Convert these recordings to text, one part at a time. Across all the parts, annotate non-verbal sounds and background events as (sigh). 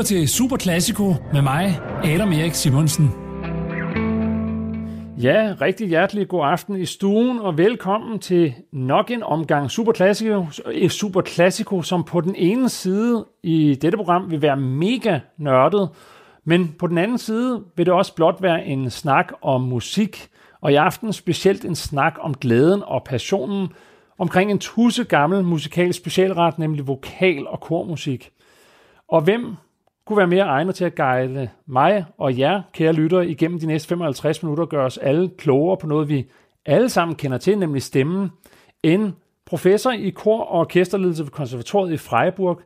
lytter til Super Classico med mig, Adam Erik Simonsen. Ja, rigtig hjertelig god aften i stuen, og velkommen til nok en omgang Super Classico, øh, Super Classico, som på den ene side i dette program vil være mega nørdet, men på den anden side vil det også blot være en snak om musik, og i aften specielt en snak om glæden og passionen omkring en tusse gammel musikalsk specialret, nemlig vokal- og kormusik. Og hvem kunne være mere egnet til at guide mig og jer, kære lyttere, igennem de næste 55 minutter og gøre os alle klogere på noget, vi alle sammen kender til, nemlig stemmen, end professor i kor- og orkesterledelse ved konservatoriet i Freiburg,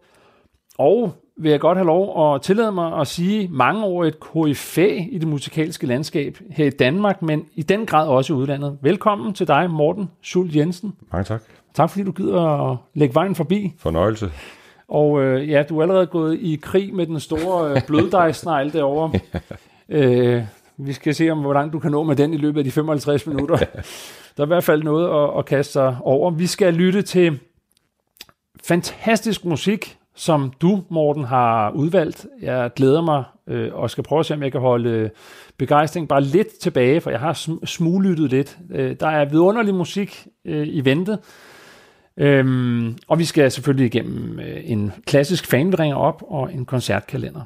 og vil jeg godt have lov at tillade mig at sige mange år et KFA i det musikalske landskab her i Danmark, men i den grad også i udlandet. Velkommen til dig, Morten Schult Jensen. Mange tak. Tak fordi du gider at lægge vejen forbi. Fornøjelse. Og øh, ja, du er allerede gået i krig med den store øh, (laughs) bløddejsnegl derovre. øh, vi skal se, om hvor langt du kan nå med den i løbet af de 55 minutter. Der er i hvert fald noget at, at kaste sig over. Vi skal lytte til fantastisk musik, som du, Morten, har udvalgt. Jeg glæder mig øh, og skal prøve at se, om jeg kan holde øh, begejstring bare lidt tilbage, for jeg har sm- smuglyttet lidt. Øh, der er vidunderlig musik øh, i vente. Øhm, og vi skal selvfølgelig igennem øh, en klassisk fanveringer op og en koncertkalender.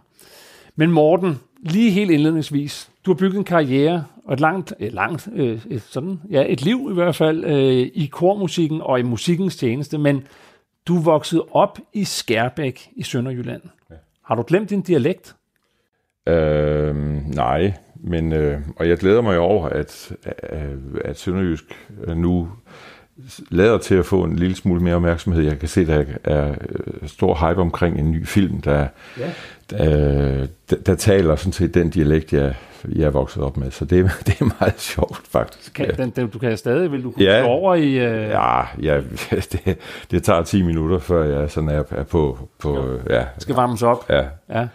Men Morten, lige helt indledningsvis, du har bygget en karriere og et langt, et langt øh, et, sådan, ja, et liv i hvert fald øh, i kormusikken og i musikkens tjeneste, men du vokset op i Skærbæk i Sønderjylland. Ja. Har du glemt din dialekt? Øh, nej, men øh, og jeg glæder mig over, at, at, at Sønderjysk nu lader til at få en lille smule mere opmærksomhed. Jeg kan se, der er stor hype omkring en ny film, der, ja. der, der, der taler sådan set den dialekt, jeg, jeg er vokset op med. Så det, (laughs) det er meget sjovt, faktisk. Kan, den, den, du kan stadig, vil du kunne ja, over i... Uh... Ja, ja (laughs) det, det tager 10 minutter, før jeg sådan er, er på... på ja. Skal varmes op. Ja. ja.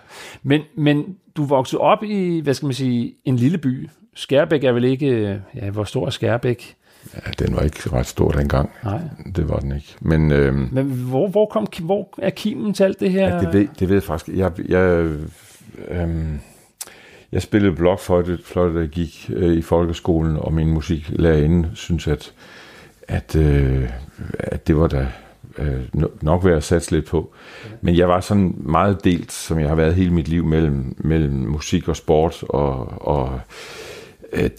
Men, men du voksede op i, hvad skal man sige, en lille by. Skærbæk er vel ikke... Ja, hvor stor er Skærbæk? Ja, den var ikke ret stor dengang. Nej. Det var den ikke. Men, øhm, Men hvor, hvor, kom, hvor er kimen til alt det her? Ja, det ved, det ved jeg faktisk. Jeg, jeg, øhm, jeg spillede blokfløjte, fløjte, der gik øh, i folkeskolen, og min musiklærerinde synes, at, at, øh, at det var da øh, nok værd at satse lidt på. Men jeg var sådan meget delt, som jeg har været hele mit liv, mellem, mellem musik og sport, og, og Øh,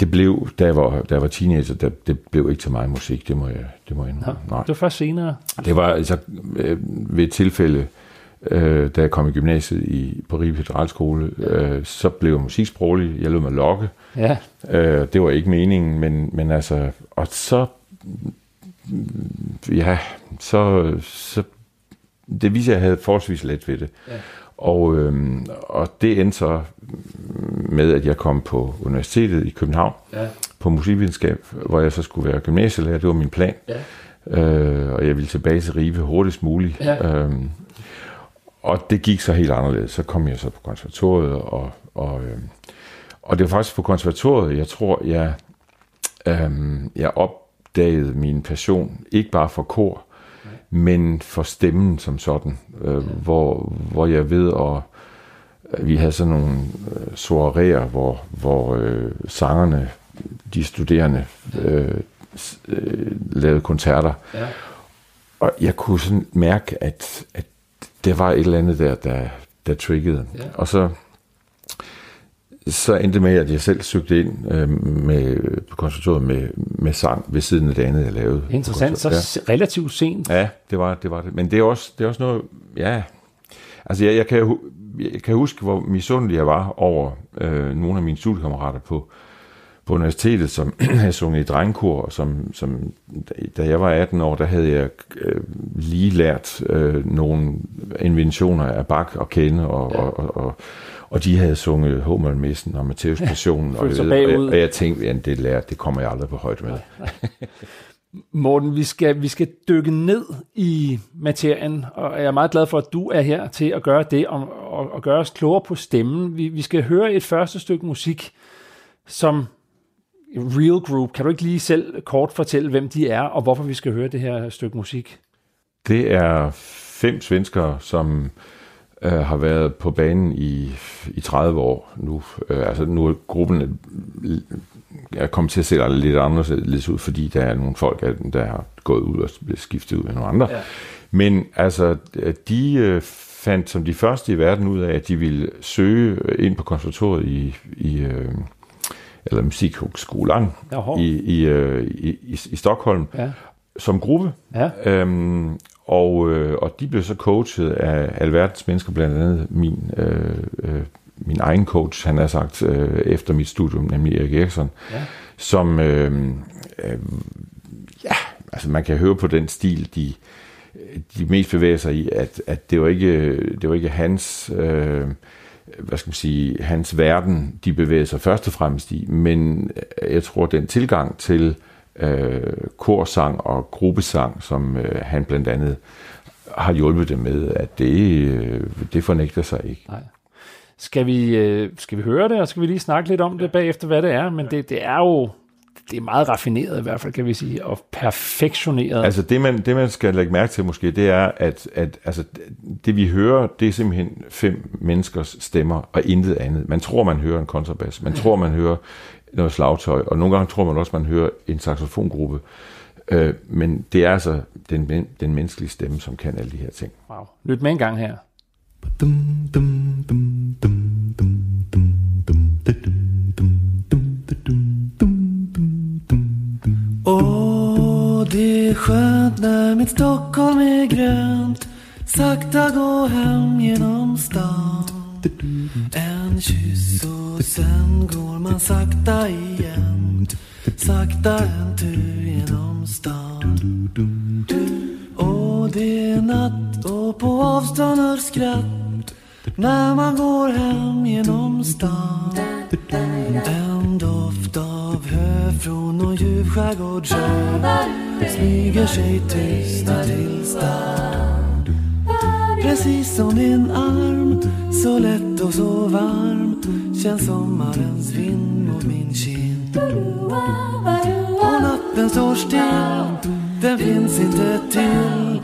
det blev, da jeg var, da jeg var teenager, det, det blev ikke til mig musik, det må jeg, det må jeg ja, Nej. Det var først senere? Det var altså øh, ved et tilfælde, øh, da jeg kom i gymnasiet i, på Ribe Federalskole, øh, så blev jeg musiksproglig, jeg lød mig lokke. Ja. Øh, det var ikke meningen, men, men altså, og så, ja, så, så det viser, at jeg havde forholdsvis let ved det. Ja. Og, øhm, og det endte så med, at jeg kom på universitetet i København ja. på musikvidenskab, hvor jeg så skulle være gymnasielærer. Det var min plan. Ja. Øh, og jeg ville tilbage til Rive hurtigst muligt. Ja. Øhm, og det gik så helt anderledes. Så kom jeg så på konservatoriet, og, og, øhm, og det var faktisk på konservatoriet, jeg tror, jeg, øhm, jeg opdagede min passion, ikke bare for kor, men for stemmen som sådan, øh, hvor, hvor jeg ved at vi havde sådan nogle øh, hvor, hvor øh, sangerne, de studerende, øh, øh, lavede koncerter. Ja. Og jeg kunne sådan mærke, at, at det var et eller andet der, der, der triggede. Ja. Og så så endte det med, at jeg selv søgte ind øh, med, på konservatoriet med, med sang ved siden af det andet, jeg lavede. Interessant, så ja. relativt sent. Ja, det var det. Var det. Men det er, også, det er også noget, ja... Altså, jeg, jeg, kan, jeg kan huske, hvor misundelig jeg var over øh, nogle af mine studiekammerater på, på universitetet, som (clears throat) havde sunget i drengkor, og som, som, da jeg var 18 år, der havde jeg øh, lige lært øh, nogle inventioner af Bach at kende, og, ja. og, og, og og de havde sunget Hummelmessen og Matteus Passionen. Og, og, jeg, og jeg tænkte, at det lærer, det kommer jeg aldrig på højde med. (laughs) Morten, vi skal, vi skal dykke ned i materien, og jeg er meget glad for, at du er her til at gøre det, og, og, og gøre os klogere på stemmen. Vi, vi skal høre et første stykke musik, som Real Group. Kan du ikke lige selv kort fortælle, hvem de er, og hvorfor vi skal høre det her stykke musik? Det er fem svenskere, som øh, har været på banen i, i 30 år nu. Øh, altså nu er gruppen er kommet til at se lidt anderledes ud, fordi der er nogle folk, der har gået ud og blevet skiftet ud med nogle andre. Ja. Men altså, de øh, fandt som de første i verden ud af, at de ville søge ind på konservatoriet i, i øh, eller musikhøgskolen i, i, øh, i, i, i Stockholm, ja. som gruppe. Ja. Øhm, og, øh, og de blev så coachet af alverdens mennesker, blandt andet min, øh, øh, min egen coach, han har sagt, øh, efter mit studium, nemlig Erik Eriksson, ja. som, øh, øh, ja, altså man kan høre på den stil, de, de mest bevæger sig i, at, at det var ikke, det var ikke hans, øh, hvad skal man sige, hans verden, de bevæger sig først og fremmest i, men jeg tror, den tilgang til øh, korsang og gruppesang, som øh, han blandt andet har hjulpet dem med, at det, øh, det fornægter sig ikke. Nej. Skal vi, øh, skal vi høre det, og skal vi lige snakke lidt om det bagefter, hvad det er? Men det, det er jo det er meget raffineret i hvert fald, kan vi sige, og perfektioneret. Altså det man, det, man skal lægge mærke til måske, det er, at, at altså, det vi hører, det er simpelthen fem menneskers stemmer, og intet andet. Man tror, man hører en kontrabas, man tror, man hører noget slagtøj, og nogle gange tror man også, man hører en saxofongruppe. Øh, men det er altså den, den menneskelige stemme, som kan alle de her ting. Wow. Lyt med en gang her. Åh, det är skönt när mitt Stockholm är grönt Sakta gå hem genom stan en kyss och sen går man sakta igen. Sakta en tur genom stan. Och det är natt och på avstånd hörs skratt. När man går hem genom stan. En doft av hö från någon ljuv skärgårdsö Smyger sig tyst till stan Precis som din arm Så lätt och så varm Känns sommarens vind mot min kind. Och natten står still Den finns inte till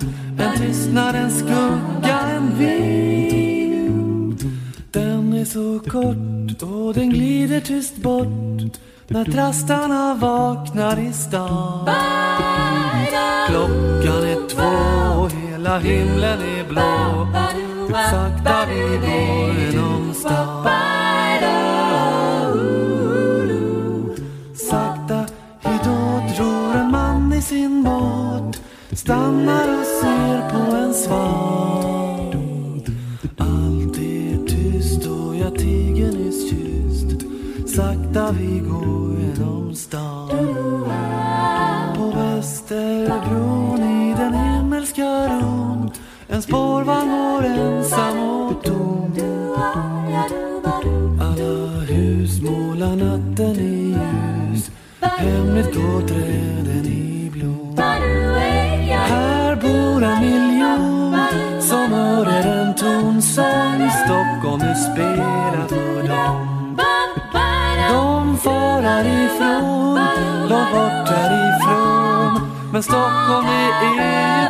En skugga, en vind. Den är så kort och den glider tyst bort När trastarna vaknar i stan. Klockan är två hela himlen är blå. Sakta vi går genom stan Sakta hitåt ror en man i sin båt. Stannar och ser på en svan Allt är tyst och jag tiger nyss kysst Sakta vi går genom stan. På Västerbron i den himmelska ron En spårvagn går ensam och tom. Alla hus målar natten i ljus. Hemligt går träden i blom Här bor en miljon som hörde en ton som i Stockholm nu spelar för dem De far härifrån, långt bort härifrån Men Stockholm det är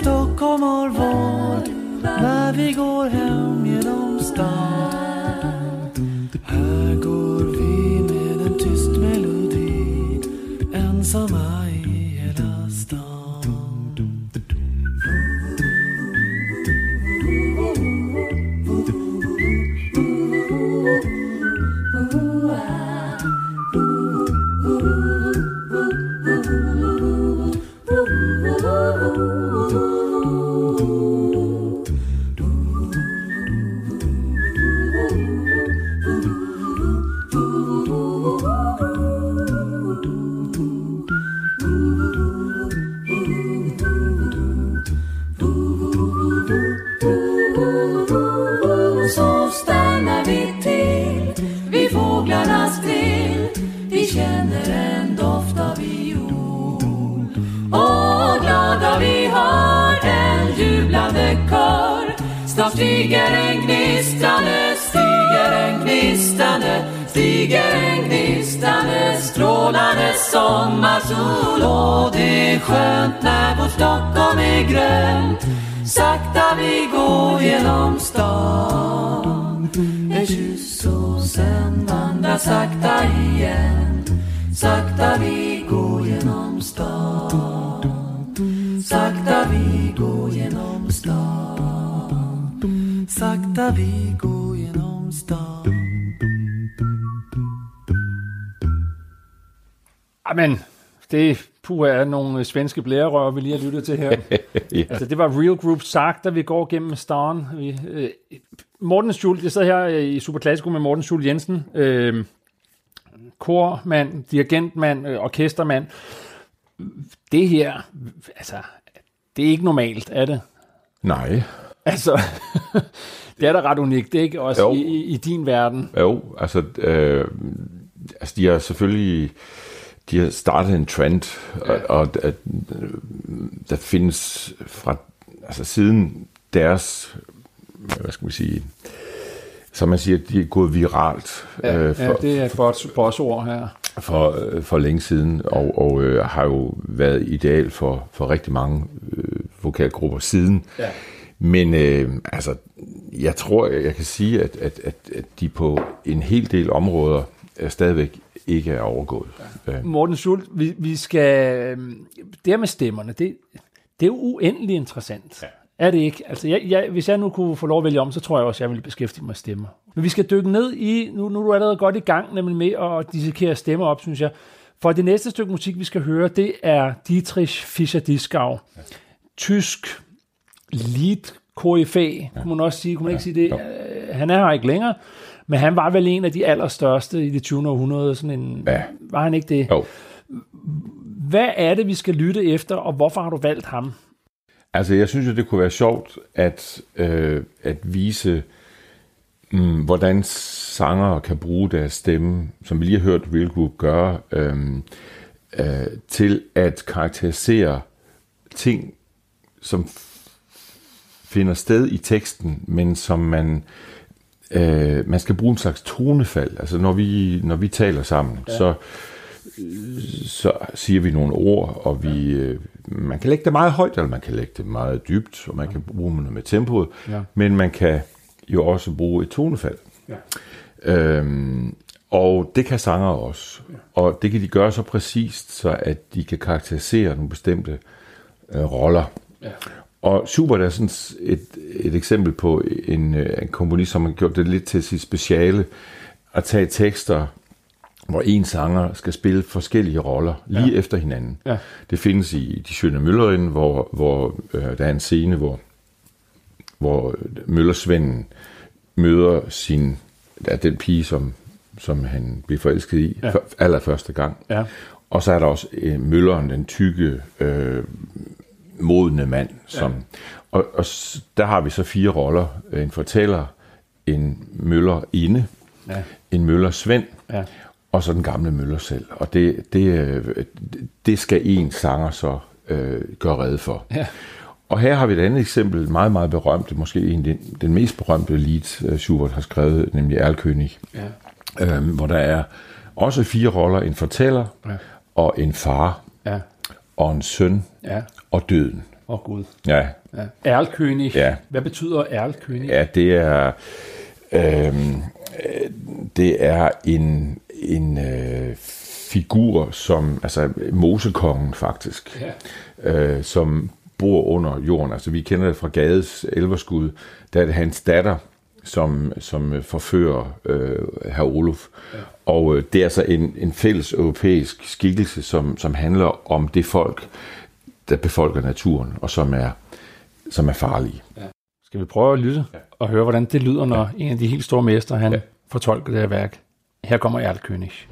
Stockholm har valt När vi går hem genom stan. Vandra sakta vi går genom stan Sakta vi går genom stan Sakta vi går genom stan Amen, det puh, er nogle svenske blærerør, vi lige har lyttet til her. (laughs) ja. Altså, det var Real Group sagt, da vi går gennem Starn. Vi, øh, Morten Schult, jeg sidder her øh, i Super Classico med Morten Schult Jensen, øh, kormand, dirigentmand, øh, orkestermand. Det her, altså, det er ikke normalt, er det? Nej. Altså, (laughs) det er da ret unikt, ikke? Også Jo. i, i, din verden. Jo, altså, øh, altså de har selvfølgelig de har startet en trend, ja. og, og at, øh, der findes fra, altså siden deres, hvad skal man sige, som man siger, de er gået viralt Ja, øh, ja, for, det er et godt bossord her. for, øh, for længe siden, og, og øh, har jo været ideal for, for rigtig mange øh, vokalgrupper siden. Ja. Men øh, altså, jeg tror, jeg kan sige, at, at, at, at de på en hel del områder er stadigvæk ikke er overgået. Ja. Øh, Morten Schult, vi, vi skal... øhm, Det her med stemmerne, det, det er jo uendelig interessant. Ja. Er det ikke? Altså, jeg, jeg, hvis jeg nu kunne få lov at vælge om, så tror jeg også, jeg ville beskæftige mig med stemmer. Men vi skal dykke ned i... Nu, nu er du allerede godt i gang nemlig med at dissekere stemmer op, synes jeg. For det næste stykke musik, vi skal høre, det er Dietrich Fischer-Dieskau. Ja. Tysk lead KFA, ja. kunne man også sige. Kunne man ja. ikke sige det? Jo. Øh, Han er her ikke længere, men han var vel en af de allerstørste i det 20. århundrede. Sådan en, Ja. Var han ikke det? jo. Hvad er det, vi skal lytte efter, og hvorfor har du valgt ham? Altså, jeg synes jo, det kunne være sjovt at, øh, at vise, mm, hvordan sanger kan bruge deres stemme, som vi lige har hørt Real Group gøre, øh, øh, til at karakterisere ting, som finder sted i teksten, men som man øh, man skal bruge en slags tonefald. Altså når vi når vi taler sammen, ja. så så siger vi nogle ord, og vi, øh, man kan lægge det meget højt, eller man kan lægge det meget dybt, og man kan bruge det med tempoet, Ja. men man kan jo også bruge et tonefald. Ja. Øhm, og det kan sanger også. Og det kan de gøre så præcist, så at de kan karakterisere nogle bestemte øh, roller. Ja. Og Schubert er sådan et, et eksempel på en, øh, en komponist, som har gjort det lidt til sit speciale, at tage tekster, hvor en sanger skal spille forskellige roller lige ja. efter hinanden. Ja. Det findes i De Schöne Møllerin, hvor, hvor øh, der er en scene, hvor, hvor Møllersvenden møder sin, ja, den pige, som, som han blev forelsket i Ja. ja. allerførste gang. Ja. Og så er der også øh, Mølleren, den tykke, øh, modne mand. Som, ja. og, og der har vi så fire roller. En fortæller, en møller inde, Ja. en møller Svend, Ja. Og så den gamle møller selv. Og det, det, øh, det skal en sanger så øh, gøre rede for. Ja. Og her har vi et andet eksempel, meget, meget berømt, måske en den, den mest berømte lead, øh, Schubert har skrevet, nemlig Erlkönig, Ja. øh, hvor der er også fire roller, en fortæller, Ja. og en far, Ja. og en søn, Ja. og døden. Åh oh, Gud. Ja, Ja. Erlkönig. Ja. Hvad betyder Erlkönig? ja det er, øhm, øh, det er en, en øh, figur, som, altså Mosekongen faktisk, Ja. øh, som bor under jorden. Altså vi kender det fra Gades elverskud, der er det hans datter, som, som forfører øh, herr Olof. Ja. Og øh, det er altså en, en fælles europæisk skikkelse, som, som handler om det folk, der befolker naturen, og som er, som er farlige. Skal vi prøve at lytte og høre, hvordan det lyder, når en af de helt store mestre, han ja. fortolker det her værk. Her kommer Erlkönig.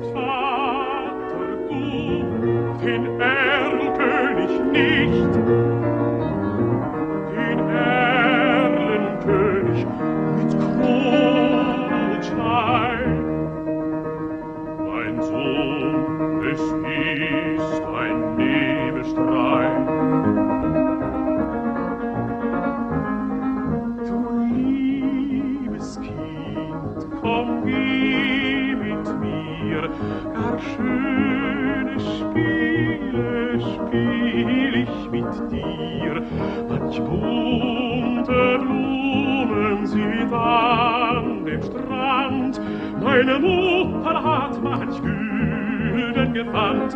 Vater gut, den meine Mutter hat manch Gülden gefandt.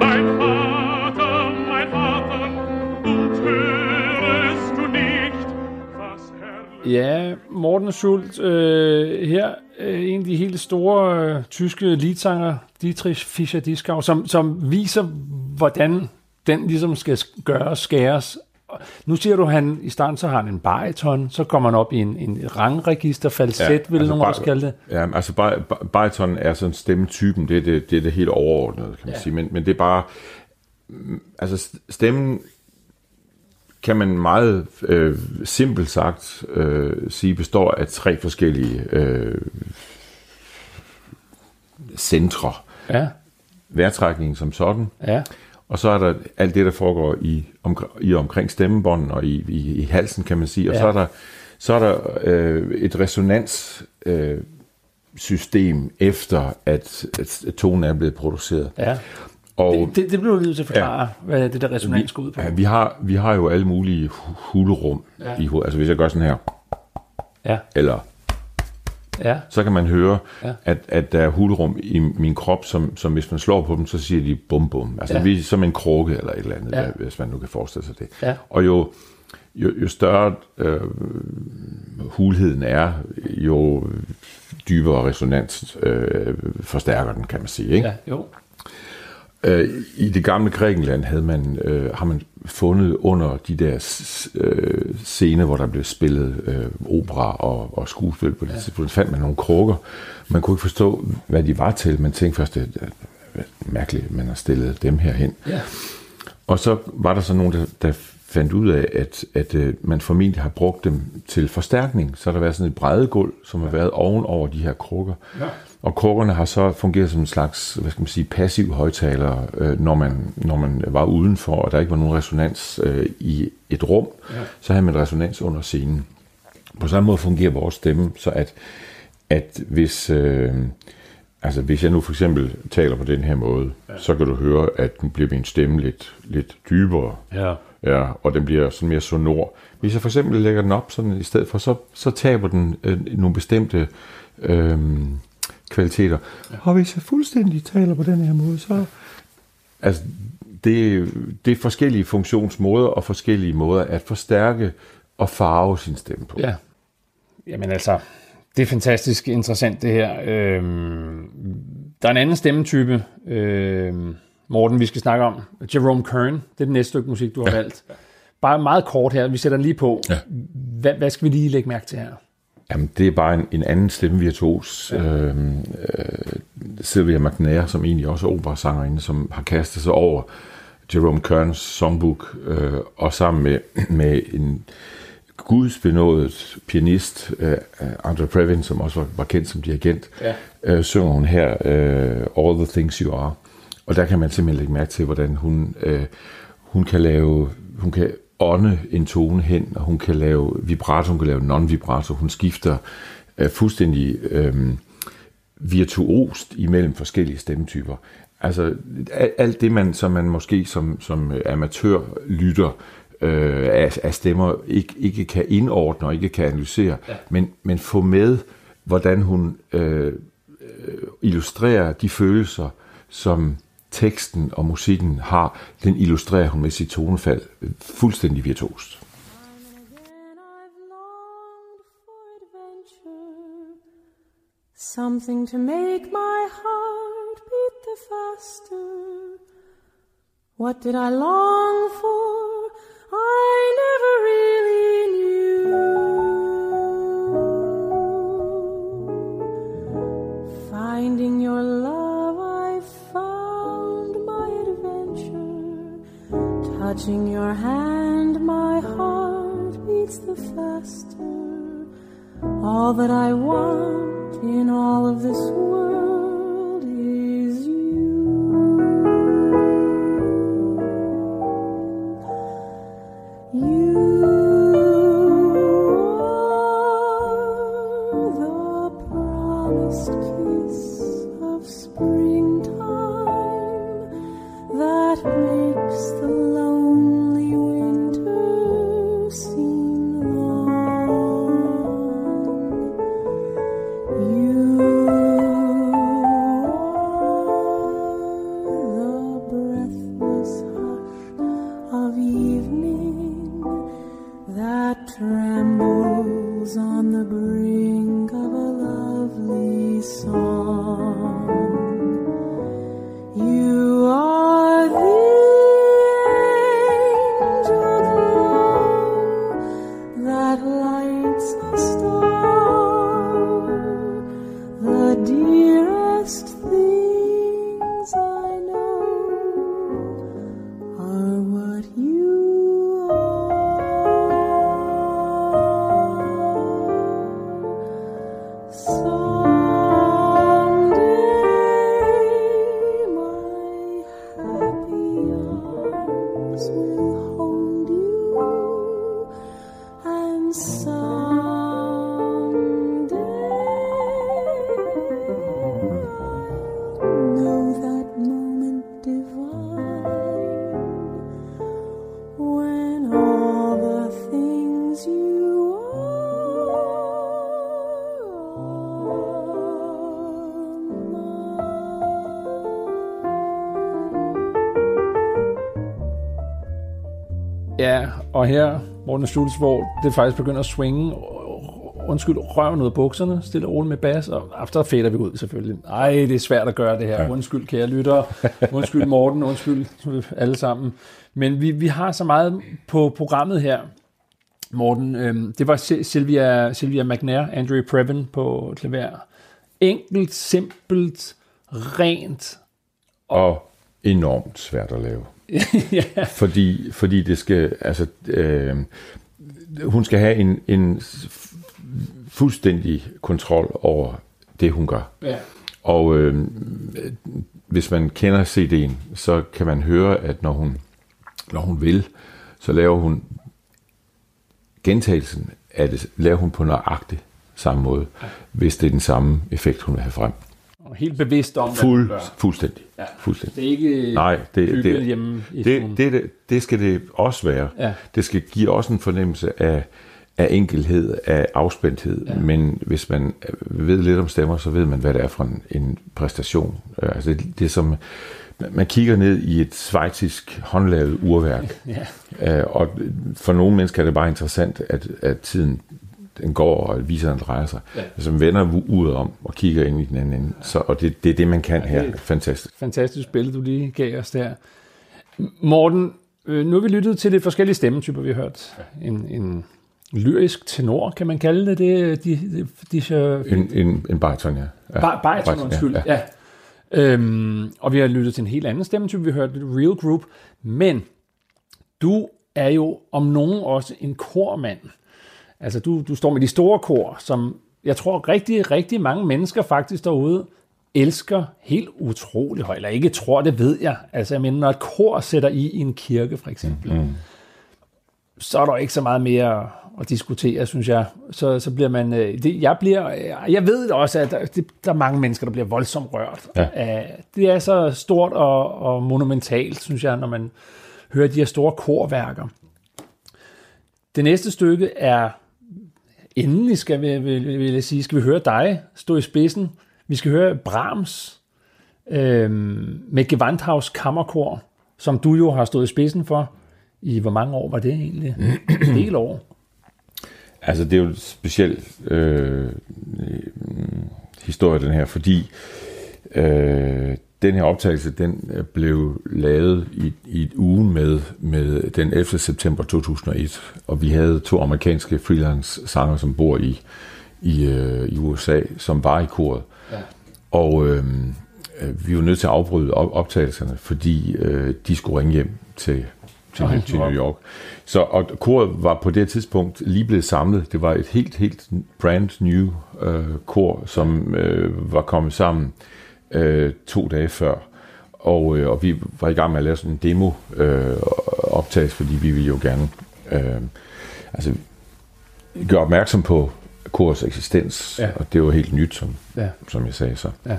Mein Vater, mein Vater, und hörest du nicht, was Herr... Ja, Morten Schult, øh, her øh, en af de helt store øh, tyske leadsanger, Dietrich Fischer-Dieskau, som, som viser, hvordan den ligesom skal gøres, skæres. Nu siger du, han i starten så har han en bariton, så kommer han op i en, en rangregister, falset, ja, vil altså nogen også kalde det. Ja, altså bar- bar- bariton er sådan stemmetypen, det er det, det, er det helt overordnede, kan man ja. sige. Men, men det er bare, mm, altså st- stemmen kan man meget øh, simpelt sagt øh, sige består af tre forskellige øh, centre. Ja, Vejrtrækningen som sådan, ja, og så er der alt det, der foregår i, om, i omkring stemmebånden og i, i, i halsen, kan man sige. Og Ja. så er der, så er der øh, et resonans øh, system efter, at, at tonen er blevet produceret. ja. Og Det, det, det bliver du nødt til at forklare, ja. hvad det der resonans går ud på. ja, vi, har, vi har jo alle mulige hu- hulrum ja. i hovedet. Altså hvis jeg gør sådan her, Ja, eller ja, så kan man høre, Ja. at, at der er hulrum i min krop, som, som hvis man slår på dem, så siger de bum bum. Altså Ja. vi, som en krukke eller et eller andet, ja. hvis man nu kan forestille sig det. Ja. Og jo, jo, jo større øh, hulheden er, jo dybere resonans øh, forstærker den, kan man sige. Ikke? ja, jo. Øh, I det gamle Grækenland havde man, øh, har man fundet under de der øh, scener, hvor der blev spillet øh, opera og, og skuespil på det ja. tidspunkt, fandt man nogle krukker. Man kunne ikke forstå, hvad de var til. Man tænkte først, er mærkeligt, at man har stillet dem her hen. Ja. Og så var der så nogen, der, der fandt ud af, at, at øh, man formentlig har brugt dem til forstærkning. Så har der været sådan et brædegulv, som har været oven over de her krukker. Ja. Og krukkerne har så fungeret som en slags, hvad skal man sige, passiv højtaler, øh, når, man, når man var udenfor, og der ikke var nogen resonans øh, i et rum, ja. så havde man resonans under scenen. På samme måde fungerer vores stemme, så at, at hvis, øh, altså hvis jeg nu for eksempel taler på den her måde, ja. så kan du høre, at nu bliver min stemme lidt, lidt dybere. Ja. Ja, og den bliver sådan mere sonor. Hvis jeg for eksempel lægger den op sådan i stedet for, så, så taber den øh, nogle bestemte øh, kvaliteter. Ja. Og hvis jeg fuldstændig taler på den her måde, så... Altså, det, det er forskellige funktionsmåder og forskellige måder at forstærke og farve sin stemme på. Ja. Jamen altså, det er fantastisk interessant det her. Øhm, der er en anden stemmetype, øhm, Morten, vi skal snakke om. Jerome Kern, det er det næste stykke musik, du har ja. valgt. Bare meget kort her, vi sætter den lige på. Ja. Hvad, hvad skal vi lige lægge mærke til her? Jamen, det er bare en, en anden stemmevirtuos. Ja. Øhm, øh, Sylvia McNair, som egentlig også er operasangerinde, som har kastet sig over Jerome Kerns songbook, øh, og sammen med, med en gudsbenået pianist, øh, Andre Previn, som også var, var kendt som dirigent, Ja. øh, synger hun her øh, All the Things You Are. Og der kan man simpelthen lægge mærke til, hvordan hun, øh, hun kan lave, hun kan ånde en tone hen, og hun kan lave vibrato, hun kan lave non-vibrato, hun skifter øh, fuldstændig øh, virtuost imellem forskellige stemmetyper. Altså al- alt det, man, som man måske som, som amatør lytter øh, af, af stemmer ikke, ikke kan indordne og ikke kan analysere, ja. men, men få med, hvordan hun øh, øh, illustrerer de følelser, som teksten og musikken har, den illustrerer hun med sit tonefald fuldstændig virtuost. Something to make my heart beat the faster. What did I long for? I never really knew. Touching your hand, my heart beats the faster. All that I want in all of this world Ja, og her, Morten Schultz, hvor det faktisk begynder at swinge, undskyld, røven ud af bukserne, stille og roligt med bas, og efter fader vi ud selvfølgelig. Ej, det er svært at gøre det her. Undskyld, kære lyttere. Undskyld, Morten. Undskyld, alle sammen. Men vi, vi har så meget på programmet her, Morten. Øhm, det var Sil- Sylvia, Sylvia McNair, Andrew Previn på klaver. Enkelt, simpelt, rent. Og enormt svært at lave. (laughs) ja. Fordi, fordi det skal, altså, øh, hun skal have en, en fuldstændig kontrol over det, hun gør. ja. Og øh, hvis man kender CD'en, så kan man høre, at når hun, når hun vil, så laver hun gentagelsen af det, laver hun på nøjagtig samme måde, hvis det er den samme effekt, hun vil have frem. Og helt bevidst om, hvad Fuld, gør. fuldstændig. Ja. fuldstændig. Det er ikke Nej, det, det, hjemme i det, det, det, det skal det også være. Ja. Det skal give også en fornemmelse af, af enkelhed, af afspændthed. Ja. Men hvis man ved lidt om stemmer, så ved man, hvad det er for en, en præstation. Øh, Altså det, det er som, man kigger ned i et svejtisk håndlavet urværk. (laughs) Ja. Øh, Og for nogle mennesker er det bare interessant, at, at tiden den går, og viseren drejer sig. Ja. Ja. Altså man vender uret om og kigger ind i den anden ende. Så, og det, det er det, man kan her. det- Fantastisk. Fantastisk billede, du lige gav os der. Morten, øh, nu har vi lyttet til lidt forskellige stemmetyper. Vi har hørt en, en lyrisk tenor, kan man kalde det. det de, de, de, de, En, en, en bariton, ja. ja. Bar- Bariton, undskyld. Ja, ja. Øhm, og vi har lyttet til en helt anden stemmetype. Vi har hørt Real Group. Men du er jo om nogen også en kormand. Altså, du, du står med de store kor, som jeg tror rigtig, rigtig mange mennesker faktisk derude elsker helt utrolig højt. Eller ikke tror, det ved jeg. Altså, jeg mener, når et kor sætter i i en kirke, for eksempel, mm. så er der ikke så meget mere at diskutere, synes jeg. Så, så bliver man... øh, Det, jeg, bliver, jeg ved også, at der, det, der er mange mennesker, der bliver voldsomt rørt. Ja. Det er så stort og, og monumentalt, synes jeg, når man hører de her store korværker. Det næste stykke er endelig, skal vi, vil, vil jeg sige, skal vi høre dig stå i spidsen. Vi skal høre Brahms øh, med Gewandhaus Kammerkor, som du jo har stået i spidsen for. I hvor mange år var det egentlig? En del år. (clears throat) Altså, det er jo en speciel øh, øh, historie, den her, fordi øh, den her optagelse, den øh, blev lavet i, i et uge med, med den 11. september 2001, og vi havde to amerikanske freelance sanger, som bor i, i, øh, i USA, som var i koret. Ja. Og øh, øh, vi var nødt til at afbryde op- optagelserne, fordi øh, de skulle ringe hjem til til, nu til New. York. Så, og koret var på det tidspunkt lige blevet samlet. Det var et helt, helt brand new øh, kor, som øh, var kommet sammen øh, to dage før. Og, øh, og vi var i gang med at lave sådan en demo øh, optagelse, fordi vi ville jo gerne øh, altså, gøre opmærksom på korets eksistens. Ja. Og det var helt nyt, som, Ja. som jeg sagde så. Ja.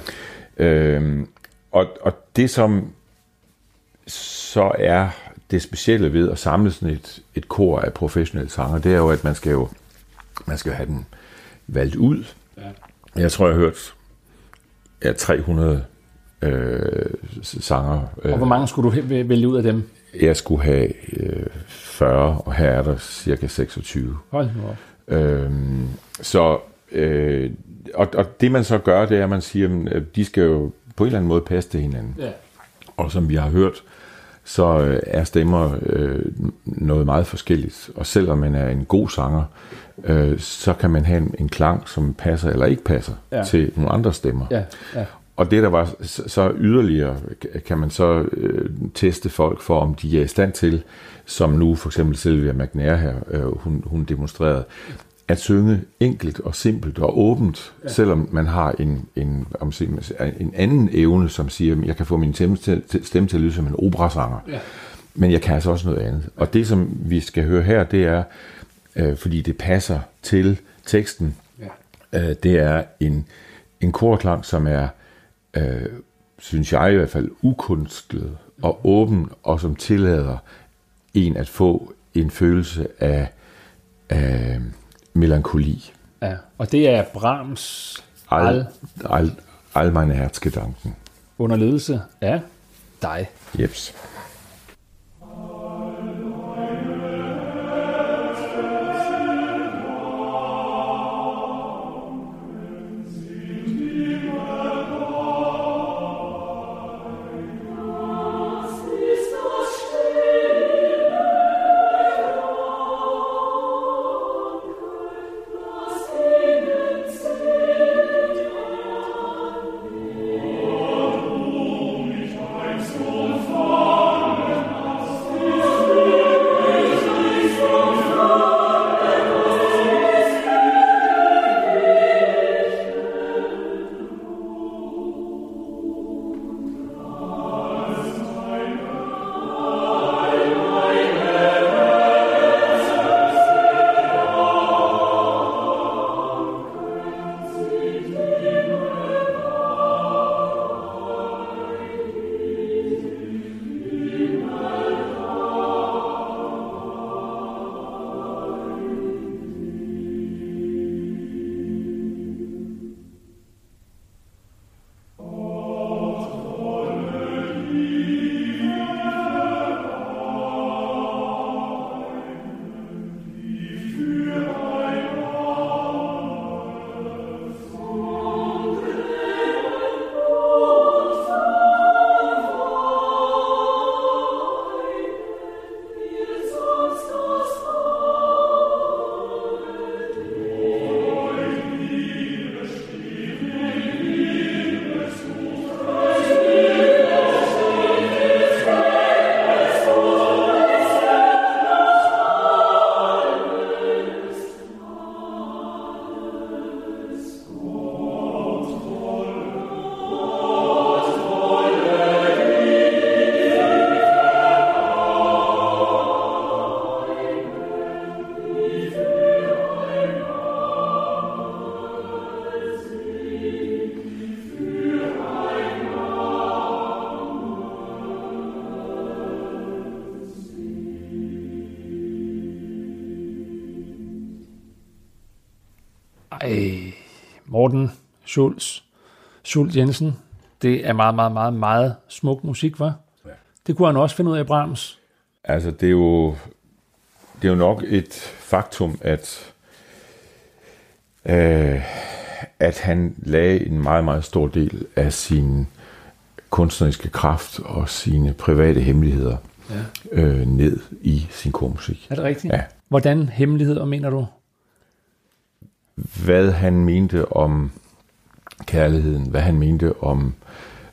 Øhm, og, og det, som så er det specielle ved at samle sådan et, et kor af professionelle sanger, det er jo, at man skal jo man skal have den valgt ud. Ja. Jeg tror, jeg har hørt ja, 300 øh, sanger. Og Øh, hvor mange skulle du vælge ud af dem? jeg skulle have øh, 40, og her er der cirka 26. Hold nu op. Øhm, så, øh, og, og det man så gør, det er, at man siger, at de skal jo på en eller anden måde passe til hinanden. Ja. Og som vi har hørt, så øh, er stemmer øh, noget meget forskelligt. Og selvom man er en god sanger, øh, så kan man have en, en klang, som passer eller ikke passer Ja. til nogle andre stemmer. Ja, ja. Og det der var så yderligere, kan man så øh, teste folk for, om de er i stand til, som nu for eksempel Sylvia McNair her, øh, hun, hun demonstrerede, at synge enkelt og simpelt og åbent, ja. selvom man har en, en, om en anden evne, som siger, at jeg kan få min stemme til, til- stemme til at lyde som en operasanger. Ja. Men jeg kan altså også noget andet. Og det, som vi skal høre her, det er, øh, fordi det passer til teksten, Ja. øh, det er en, en korklang, som er, øh, synes jeg i hvert fald, ukunstlet og åben, og som tillader en at få en følelse af, af melankoli. ja. Og det er Brahms Al, al al, al meine Herzgedanken. under ledelse af dig. Jeps. Schulz, Schulz Jensen, det er meget, meget, meget, meget smuk musik, var. Ja. Det kunne han også finde ud af Brahms. Altså, det er jo, det er jo nok et faktum, at, øh, at han lagde en meget, meget stor del af sin kunstneriske kraft og sine private hemmeligheder Ja. øh, ned i sin kormusik. Er det rigtigt? Ja. Hvordan hemmeligheder mener du? Hvad han mente om kærligheden, hvad han mente om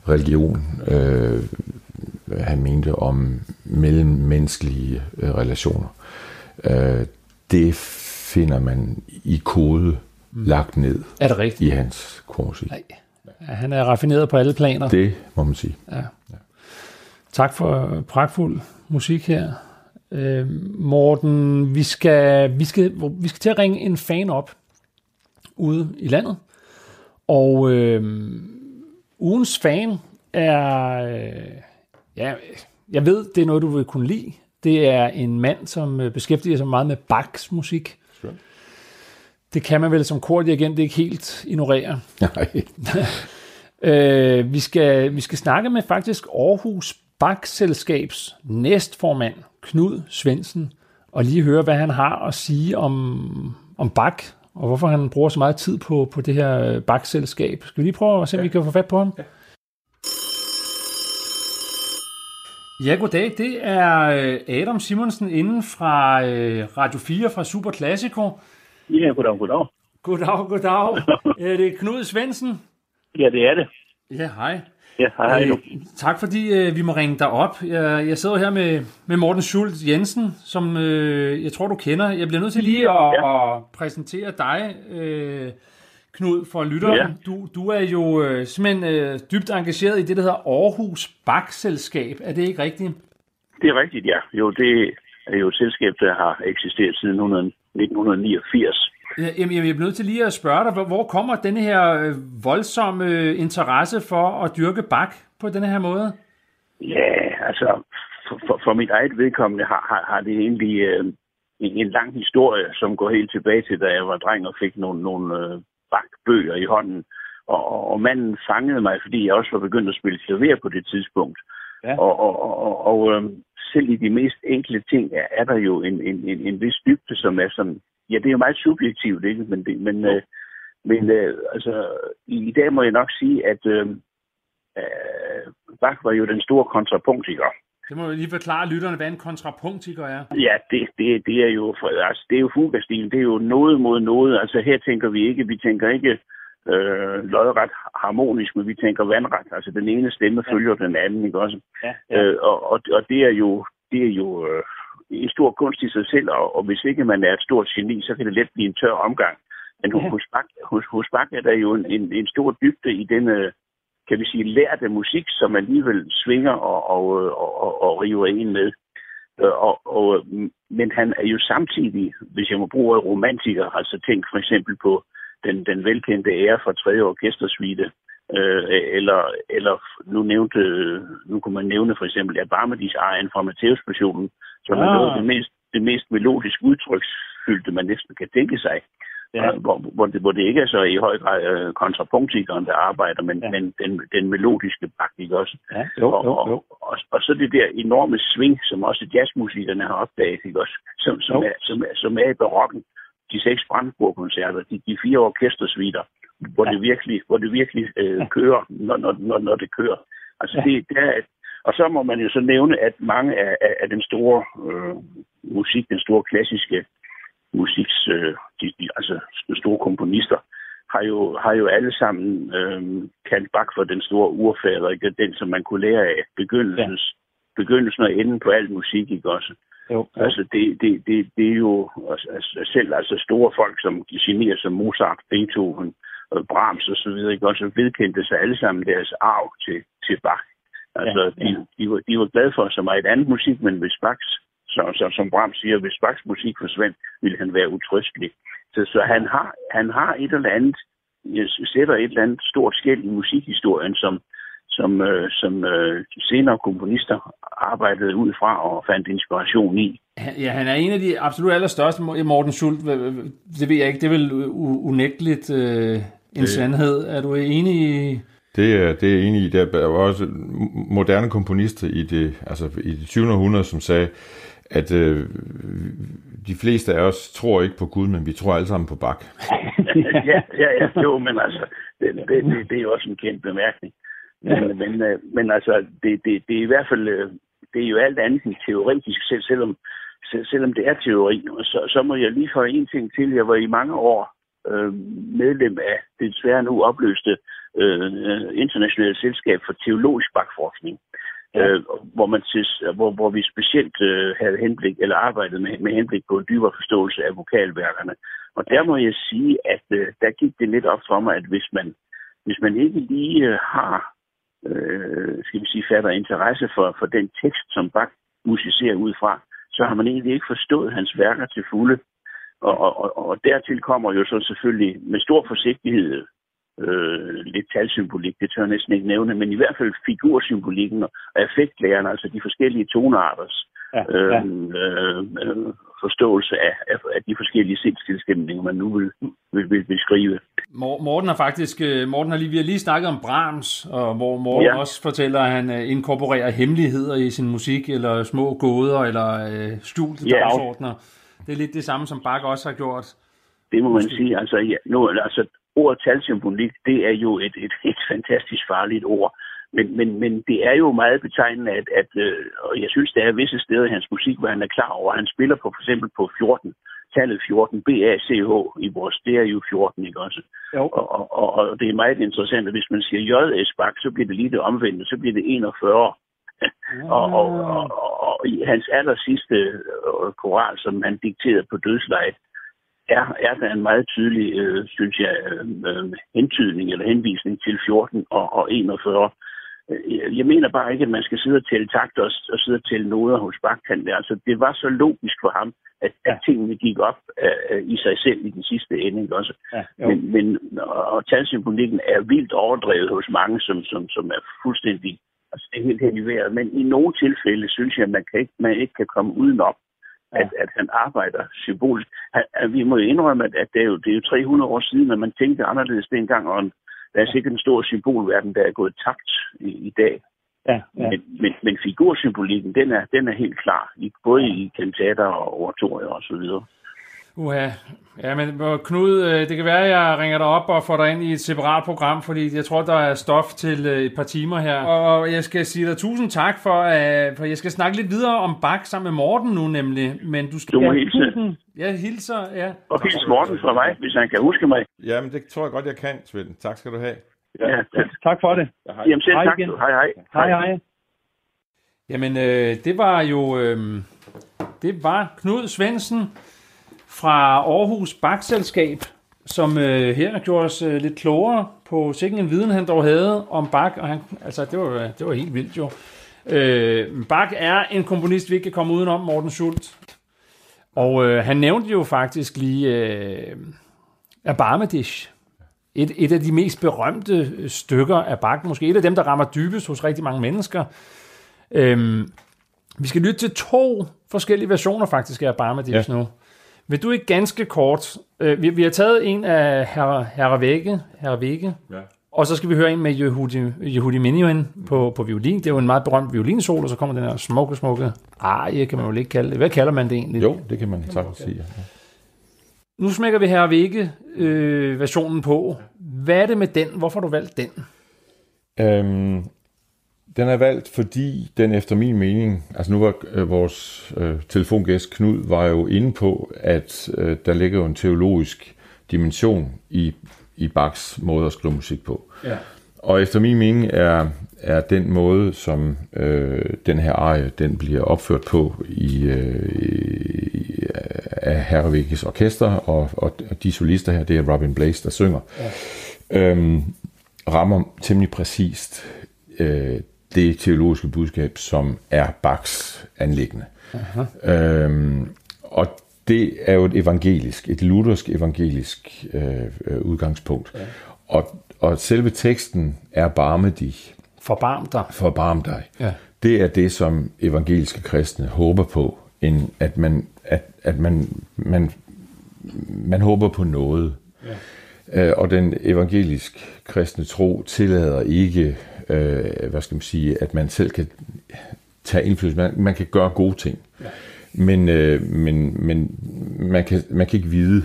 religion, øh, hvad han mente om mellemmenneskelige øh, relationer. Øh, det finder man i kode mm. lagt ned Er det rigtigt? i hans kormusik. Nej. Ja, han er raffineret på alle planer. Det må man sige. Ja. Tak for pragtfuld musik her. Øh, Morten, vi skal, vi, skal, vi skal til at ringe en fan op ude i landet. Og øh, ugens fan er... Øh, ja, jeg ved, det er noget, du vil kunne lide. Det er en mand, som øh, beskæftiger sig meget med Bachs musik. Det kan man vel som kordirigent ikke helt ignorere. (laughs) Nej. Øh, vi, skal, vi skal snakke med faktisk Aarhus Bach-selskabs næstformand, Knud Svendsen, og lige høre, hvad han har at sige om, om Bach, og hvorfor han bruger så meget tid på, på det her Bach-selskab. Skal vi lige prøve at se, om vi kan få fat på ham? Ja, goddag. Det er øh, Adam Simonsen inden fra øh, Radio 4 fra Super Classico. Ja, goddag, goddag. Goddag, goddag. (laughs) Er det Knud Svendsen? Ja, det er det. Ja, hej. Ja, hej. Øh, tak fordi øh, vi må ringe dig op. Jeg, jeg sidder her med, med Morten Schultz Jensen, som øh, jeg tror du kender. Jeg bliver nødt til lige at, Ja. at præsentere dig, øh, Knud, for lytteren. Ja. Du, du er jo øh, simpelthen øh, dybt engageret i det, der hedder Aarhus Bach-selskab. Er det ikke rigtigt? Det er rigtigt, ja. Jo, det er jo et selskab, der har eksisteret siden 100 1989. Ja, Jamen, jeg bliver nødt til lige at spørge dig, hvor- kommer denne her øh, voldsomme interesse for at dyrke Bach på denne her måde? Ja, altså, for, for, mit eget vedkommende har, har, har det egentlig øh, en, en lang historie, som går helt tilbage til, da jeg var dreng og fik nogle, nogle øh, Bach-bøger i hånden. Og, og, og manden fangede mig, fordi jeg også var begyndt at spille klaver på det tidspunkt. Ja. Og, og, og, og, og øh, selv i de mest enkle ting er, er der jo en, en, en, en vis dybde, som er sådan... Ja, det er jo meget subjektivt, ikke? Men, det, men, øh, men øh, altså, i, i dag må jeg nok sige, at øh, øh, Bach var jo den store kontrapunktiker. Det må jeg lige forklare lytterne, hvad en kontrapunktiker er. Ja, det, det, det er jo altså, det er jo fugastilen. Det er jo noget mod noget. Altså her tænker vi ikke, vi tænker ikke øh, lodret harmonisk, men vi tænker vandret. Altså den ene stemme ja. følger den anden, ikke også? Ja, Øh, og, og, og det er jo, det er jo øh, en stor kunst i sig selv, og, og hvis ikke man er et stort geni, så kan det let blive en tør omgang. Men Ja. hos, Bach, hos, hos Bach er der jo en, en, en stor dybde i den, øh, kan vi sige, lærte musik, som alligevel svinger og, og, og, og, og river en med. Øh, Og, og, men han er jo samtidig, hvis jeg må bruge ordet romantiker, altså tænk for eksempel på den, den velkendte ære for tredje orkestersuite, øh, eller, eller nu nævnte, nu kunne man nævne for eksempel Erbarmedis egen fra Matthæus-passionen, som er Ah. noget af det mest, det mest melodisk udtryksfyldte, man næsten kan tænke sig. Ja. Hvor, hvor, det, hvor det ikke er så i høj grad øh, kontrapunktikeren, der arbejder, men, Ja. men den, den melodiske bak, også? Ja, og, Og, og, og så det der enorme sving, som også jazzmusikerne har opdaget, ikke også? Som, som, Jo. er, som, er, som er i barokken. De seks Brandenburg-koncerter, de, de fire orkestersuiter, hvor Ja. det virkelig, hvor det virkelig øh, kører, når, når, når, når det kører. Altså Ja. det, er, et- og så må man jo så nævne, at mange af, af, af den store øh, musik, den store klassiske musiks, øh, de, de, altså de store komponister, har jo, har jo alle sammen øh, kaldt Bach for den store urfader, ikke? Den, som man kunne lære af begyndelsens, ja. begyndelsen og enden på al musik, ikke også? Jo, Altså, det, det, det, det er jo altså, selv altså store folk som genier som Mozart, Beethoven, Brahms og så videre, ikke også vedkendte sig alle sammen deres arv til, til Bach. Altså, Ja, ja. De, de, var, de var glade for så meget andet musik, men hvis Bachs, så, så, som Brahms siger, hvis Bachs musik forsvandt, ville han være utrystelig. Så, så han, har, han har et eller andet, jeg sætter et eller andet stort skæld i musikhistorien, som, som, øh, som øh, senere komponister arbejdede ud fra og fandt inspiration i. Ja, han er en af de absolut allerstørste, Mo- Morten Schult. Det ved jeg ikke, det er vel unægteligt øh, en sandhed. Er du enig i... Det er, det er enig i. Der var også moderne komponister i det, altså i det 20. århundrede, som sagde, at øh, de fleste af os tror ikke på Gud, men vi tror alle sammen på Bach. (laughs) ja, ja, ja, jo, men altså, det, det, det, det er også en kendt bemærkning. Men, men, øh, men altså, det, det, det er i hvert fald, øh, det er jo alt andet end teoretisk, selv, selvom, selv, selvom det er teori. Så, så må jeg lige få en ting til. Jeg var i mange år øh, medlem af det desværre nu opløste øh, internationale selskab for teologisk bakforskning. øh, hvor, man til, hvor, hvor vi specielt øh, havde henblik, eller arbejdet med, med henblik på en dybere forståelse af vokalværkerne. Og der må jeg sige, at øh, der gik det lidt op for mig, at hvis man, hvis man ikke lige øh, har, øh, skal vi sige, fatter interesse for, for den tekst, som Bach musicerer ud fra, så har man egentlig ikke forstået hans værker til fulde. Og, og, og dertil kommer jo så selvfølgelig med stor forsigtighed øh, lidt talsymbolik, det tør jeg næsten ikke nævne, men i hvert fald figursymbolikken og effektlæren, altså de forskellige tonarters ja, ja. Øhm, øh, øh, forståelse af, af, af de forskellige sindstilstemninger, man nu vil, vil, vil beskrive. Morten har faktisk, øh, Morten har lige, vi har lige snakket om Brahms, og hvor Morten ja. også fortæller, at han øh, inkorporerer hemmeligheder i sin musik, eller små gåder, eller øh, skjulte ja. dagsordner. Det er lidt det samme, som Bach også har gjort. Det må man sige. Altså, ja, nu, altså, ordet talsymbolik, det er jo et, et, et fantastisk farligt ord. Men, men, men det er jo meget betegnende, at, at øh, og jeg synes, der er visse steder i hans musik, hvor han er klar over, han spiller på for eksempel på 14, tallet 14, B-A-C-H i vores, det er jo 14, ikke også? Jo. Og, og, og, og det er meget interessant, at hvis man siger J.S. Bak, så bliver det lige det omvendte, så bliver det 41. Ja. (laughs) og, og, og, og, og i hans aller sidste øh, koral, som han dikterede på dødslejet, er, er der en meget tydelig, øh, synes jeg, øh, øh hentydning eller henvisning til 14 og, og 41. Øh, jeg mener bare ikke, at man skal sidde og tælle takt og, og sidde og tælle noder hos Bakkan. Altså, det var så logisk for ham, at, at tingene gik op uh, i sig selv i den sidste ende. Ikke også? Ja, men, men, og talsymbolikken er vildt overdrevet hos mange, som, som, som er fuldstændig altså, det er helt hen i vejret. Men i nogle tilfælde synes jeg, at man, kan ikke, man ikke kan komme udenom. At, at han arbejder symbolisk. Han, at vi må jo indrømme, at, at det, er jo, det er jo 300 år siden, at man tænkte anderledes dengang, og en, der er sikkert en stor symbolverden, der er gået takt i, i dag. Ja, ja. Men, men, men figursymbolikken, den er, den er helt klar, i, både i kantater og oratorier og så. Uha. Ja, men Knud, øh, det kan være, at jeg ringer dig op og får dig ind i et separat program, fordi jeg tror, der er stof til øh, et par timer her. Og jeg skal sige dig tusind tak for, at for jeg skal snakke lidt videre om Bak sammen med Morten nu nemlig. Men du skal... Du må hilse. Ja, hilser, ja. Og hils Morten fra mig, hvis han kan huske mig. Jamen, det tror jeg godt, jeg kan, Svend. Tak skal du have. Ja, ja tak for det. Ja, hej. Jamen selv hej tak. Igen. Hej, hej. Hej, hej. Jamen, øh, det var jo... Øh, det var Knud Svendsen fra Aarhus Bakselskab, som øh, her gjorde os øh, lidt klogere på sikken en viden, han dog havde om Bak, og han, altså, det var, det var helt vildt jo. Øh, Bak er en komponist, vi ikke kan komme udenom, Morten Schult. Og øh, han nævnte jo faktisk lige øh, Abarmadish. Et, et af de mest berømte stykker af Bach. Måske et af dem, der rammer dybest hos rigtig mange mennesker. Øh, vi skal lytte til to forskellige versioner faktisk af Abarmadish ja. nu. Vil du ikke ganske kort... Øh, vi, vi har taget en af herre, herre Vægge, herre Vægge ja. og så skal vi høre en med Yehudi, Yehudi Menuhin på, på violin. Det er jo en meget berømt violinsolo, og så kommer den her smukke, smukke arie, kan man jo ikke kalde det. Hvad kalder man det egentlig? Jo, det kan man sagtens sige. Ja. Nu smækker vi herre Vægge øh, versionen på. Hvad er det med den? Hvorfor har du valgt den? Øhm, den er valgt, fordi den efter min mening, altså nu var øh, vores øh, telefongæst Knud, var jo inde på, at øh, der ligger jo en teologisk dimension i, i Bachs måde at skrive musik på. Ja. Og efter min mening er, er den måde, som øh, den her arie, den bliver opført på i, øh, i af Herrevikkes orkester, og, og de solister her, det er Robin Blaze, der synger, ja. øhm, rammer temmelig præcist øh, det teologiske budskab, som er Bachs anlæggende. Øhm, og det er jo et evangelisk, et luthersk evangelisk øh, udgangspunkt. Ja. Og, og selve teksten er barme dig. Forbarm dig. Forbarm dig. Ja. Det er det, som evangeliske kristne håber på, end at man, at, at man, man, man håber på noget. Ja. Øh, og den evangelisk kristne tro tillader ikke øh, hvad skal man sige, at man selv kan tage indflydelse. Man, man kan gøre gode ting. Ja. Men, øh, men, men man, kan, man kan ikke vide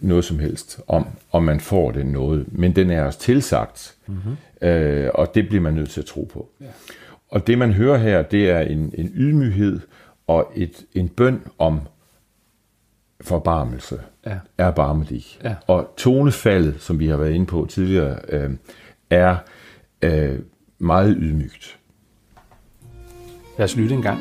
noget som helst om, om man får den noget. Men den er også tilsagt, mm-hmm. øh, og det bliver man nødt til at tro på. Ja. Og det man hører her, det er en, en ydmyghed og et, en bøn om forbarmelse. Ja. Er barmelig. Ja. Og tonefaldet, som vi har været inde på tidligere, øh, er øh, meget ydmygt. Lad os lytte en gang.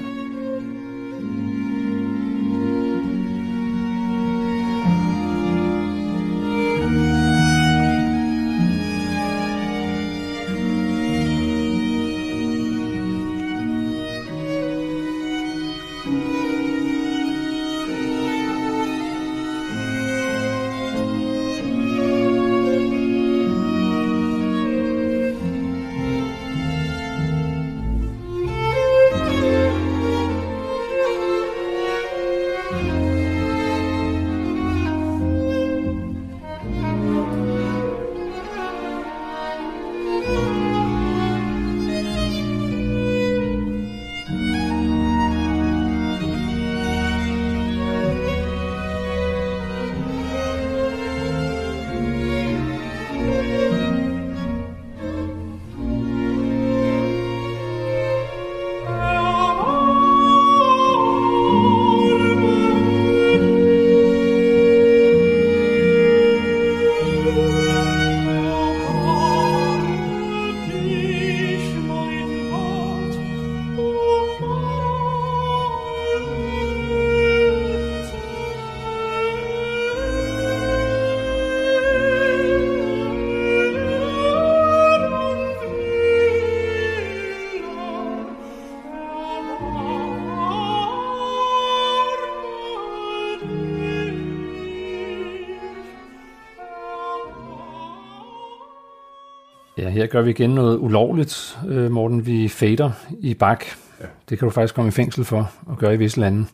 Her gør vi igen noget ulovligt, øh, Morten. Vi fader i bak. Ja. Det kan du faktisk komme i fængsel for at gøre i visse lande.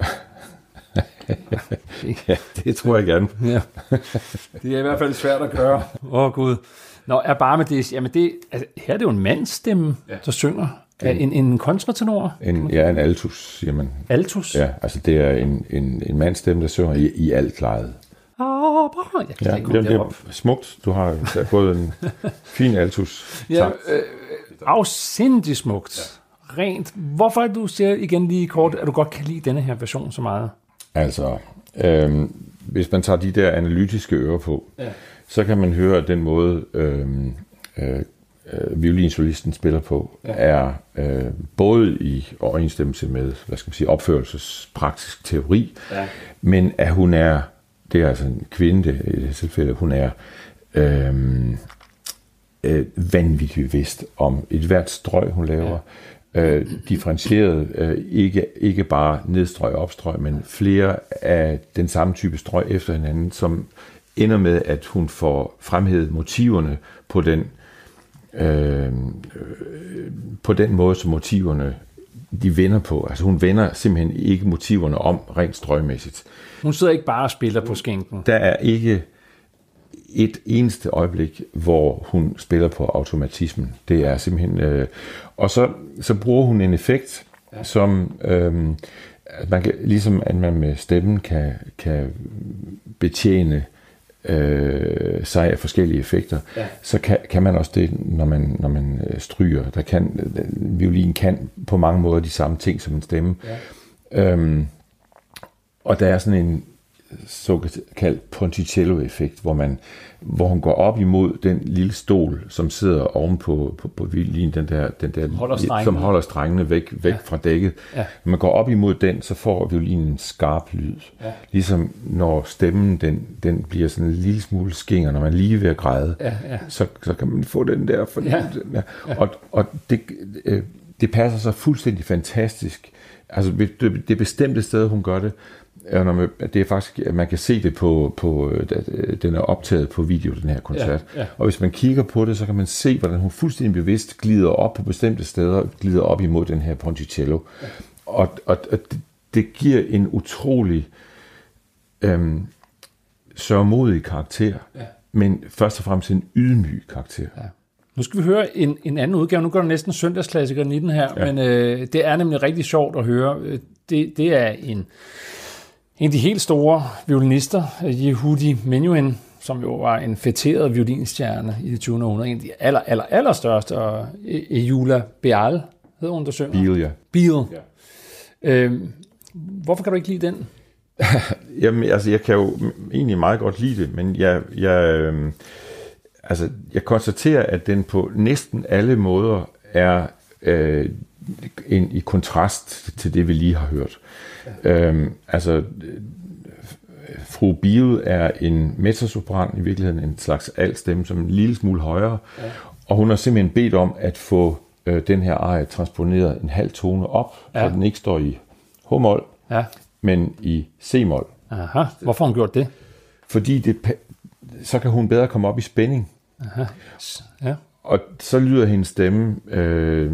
(laughs) Ja, det tror jeg gerne. Ja. (laughs) Det er i hvert fald svært at gøre. Åh, oh, Gud. Nå, er bare med det, jamen det, altså, her er det jo en mandstemme, ja. der synger. Er en, en kontratenor? En, ja, en altus, siger man. Altus? Ja, altså det er en, en, en mandstemme, der synger i, i alt lejet. Bare, jeg kan Ja, ikke det, det er smukt. Du har fået en fin altus. Ja, øh, afsindig smukt. Ja. Rent. Hvorfor er du siger igen lige kort, at du godt kan lide denne her version så meget? Altså, øhm, hvis man tager de der analytiske ører på, ja. så kan man høre, at den måde, øhm, øh, øh, violinsolisten spiller på, ja. er øh, både i overensstemmelse med, hvad skal man sige, opførelsespraktisk teori, ja. men at hun er, det er altså en kvinde i det tilfælde, hun er øhm, øh, vanvittigt bevidst om et hvert strøg, hun laver. Øh, differentieret, øh, ikke, ikke bare nedstrøg og opstrøg, men flere af den samme type strøg efter hinanden, som ender med, at hun får fremhævet motiverne på den, øh, øh, på den måde, som motiverne de vender på. Altså hun vender simpelthen ikke motiverne om rent strøgmæssigt. Hun sidder ikke bare og spiller på skænken. Der er ikke et eneste øjeblik, hvor hun spiller på automatismen. Det er simpelthen... Øh, og så, så bruger hun en effekt, ja. som... Øh, man kan, ligesom at man med stemmen kan, kan betjene øh, sig af forskellige effekter, ja. så kan, kan man også det, når man, når man øh, stryger. Der kan, violin kan på mange måder de samme ting som en stemme. Ja. Øhm, og der er sådan en såkaldt Ponticello-effekt, hvor, man, hvor hun går op imod den lille stol, som sidder oven på, på, på violin, den der, den der Holder som holder strengene væk, væk ja. fra dækket. Ja. Når man går op imod den, så får violinen en skarp lyd. Ja. Ligesom når stemmen den, den bliver sådan en lille smule skinger, når man er lige ved at græde, Ja, ja. Så, så kan man få den der fornemmelse. Ja. Ja. Og, og det, øh, det passer så fuldstændig fantastisk. Altså det, det bestemte sted, hun gør det, er, når man, det er faktisk, at man kan se det på, på øh, øh, den er optaget på video, den her koncert. Ja, ja. Og hvis man kigger på det, så kan man se, hvordan hun fuldstændig bevidst glider op på bestemte steder, glider op imod den her Ponticello. Ja. Og, og, og det, det giver en utrolig øhm, sørgmodig karakter, Ja. men først og fremmest en ydmyg karakter. Ja. Nu skal vi høre en, en anden udgave. Nu går der næsten søndagsklassikeren i den her, ja. men øh, det er nemlig rigtig sjovt at høre. Øh, Det, det er en, en af de helt store violinister, øh, Yehudi Menuhin, som jo var en fætteret violinstjerne i det 20. århundrede. En af de aller, aller, aller største, og Eula Beal hedder hun, der synger. Bil, ja. Beal. Ja. Øhm, hvorfor kan du ikke lide den? (laughs) Jamen, altså, jeg kan jo egentlig meget godt lide det, men jeg, jeg, øh, altså, jeg konstaterer, at den på næsten alle måder er øh, ind i kontrast til det, vi lige har hørt. Ja. Øhm, altså, fru Bio er en mezzosopran, i virkeligheden en slags altstemme, som en lille smule højere, ja. og hun har simpelthen bedt om at få øh, den her arie transponeret en halv tone op, ja. så den ikke står i H-mol, Ja. men i C-mol. Aha. Hvorfor har hun gjort det? Fordi det, så kan hun bedre komme op i spænding. Ja. Og så lyder hendes stemme øh,